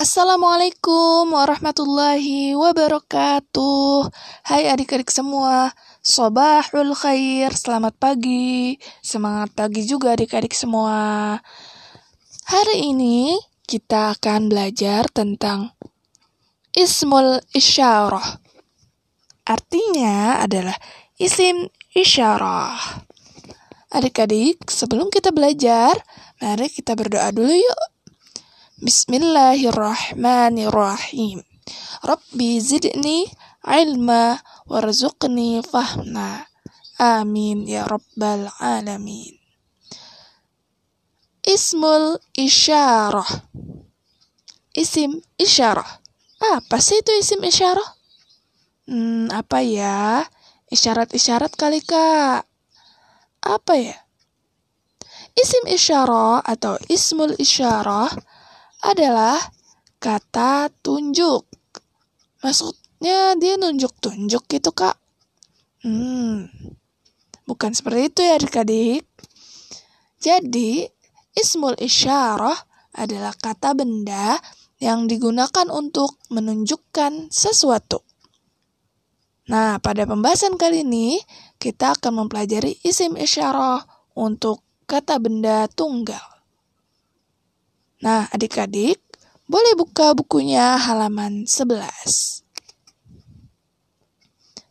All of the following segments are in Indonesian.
Assalamualaikum warahmatullahi wabarakatuh. Hai adik-adik semua Sobahul khair, selamat pagi. Semangat pagi juga adik-adik semua. Hari ini kita akan belajar tentang Ismul Isyarah. Artinya adalah isim isyarah. Adik-adik, sebelum kita belajar, mari kita berdoa dulu yuk Bismillahirrahmanirrahim. Rabbi zidni ilma warzuqni fahma. Amin ya rabbal alamin. Ismul isyarah. Isim isyarah. Apa sih itu isim isyarah? Hmm, apa ya? Isyarat-isyarat kali, Kak. Apa ya? Isim isyarah atau ismul isyarah adalah kata tunjuk. Maksudnya dia nunjuk-tunjuk gitu, Kak. Hmm, bukan seperti itu ya adik-adik. Jadi, ismul isyarah adalah kata benda yang digunakan untuk menunjukkan sesuatu. Nah, pada pembahasan kali ini, kita akan mempelajari isim isyarah untuk kata benda tunggal. Nah, adik-adik, boleh buka bukunya halaman 11.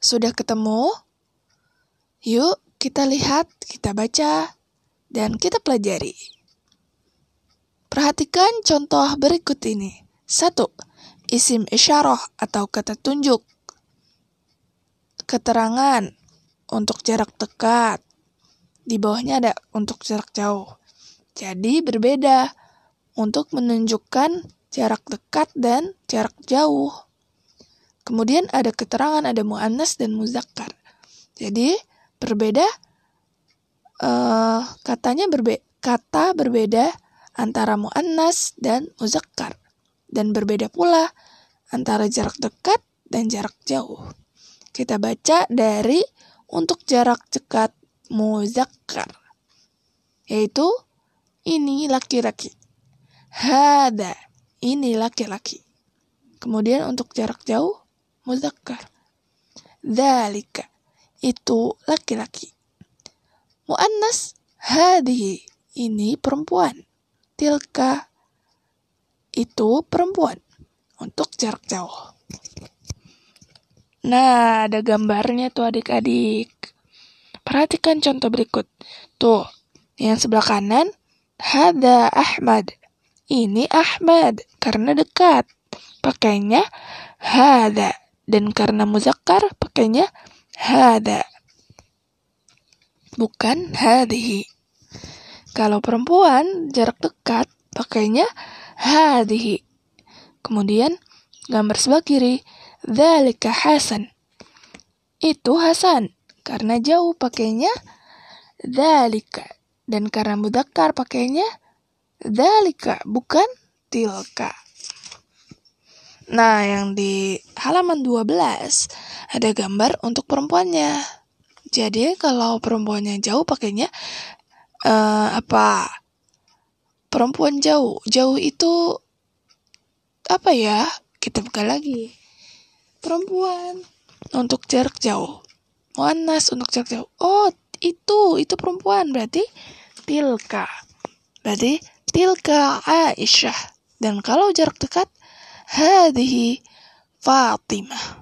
Sudah ketemu? Yuk, kita lihat, kita baca, dan kita pelajari. Perhatikan contoh berikut ini. Satu, isim isyarah atau kata tunjuk. Keterangan untuk jarak dekat. Di bawahnya ada untuk jarak jauh. Jadi berbeda untuk menunjukkan jarak dekat dan jarak jauh. Kemudian ada keterangan ada muannas dan muzakkar. Jadi berbeda uh, katanya berbe kata berbeda antara muannas dan muzakkar dan berbeda pula antara jarak dekat dan jarak jauh. Kita baca dari untuk jarak dekat muzakkar yaitu ini laki-laki. Hada. Ini laki-laki. Kemudian untuk jarak jauh, muzakkar. Dalika. Itu laki-laki. Muannas. Hadihi. Ini perempuan. Tilka. Itu perempuan. Untuk jarak jauh. Nah, ada gambarnya tuh adik-adik. Perhatikan contoh berikut. Tuh, yang sebelah kanan, Hada Ahmad. Ini Ahmad karena dekat. Pakainya hada dan karena muzakkar pakainya hada. Bukan hadhi. Kalau perempuan jarak dekat pakainya hadhi. Kemudian gambar sebelah kiri dzalika Hasan. Itu Hasan karena jauh pakainya dzalika dan karena muzakkar pakainya dalika bukan tilka. Nah, yang di halaman 12 ada gambar untuk perempuannya. Jadi kalau perempuannya jauh pakainya uh, apa? Perempuan jauh. Jauh itu apa ya? Kita buka lagi. Perempuan untuk jarak jauh. Muannas untuk jarak jauh. Oh, itu itu perempuan berarti tilka. Berarti tilka Aisyah. Dan kalau jarak dekat, hadhihi Fatimah.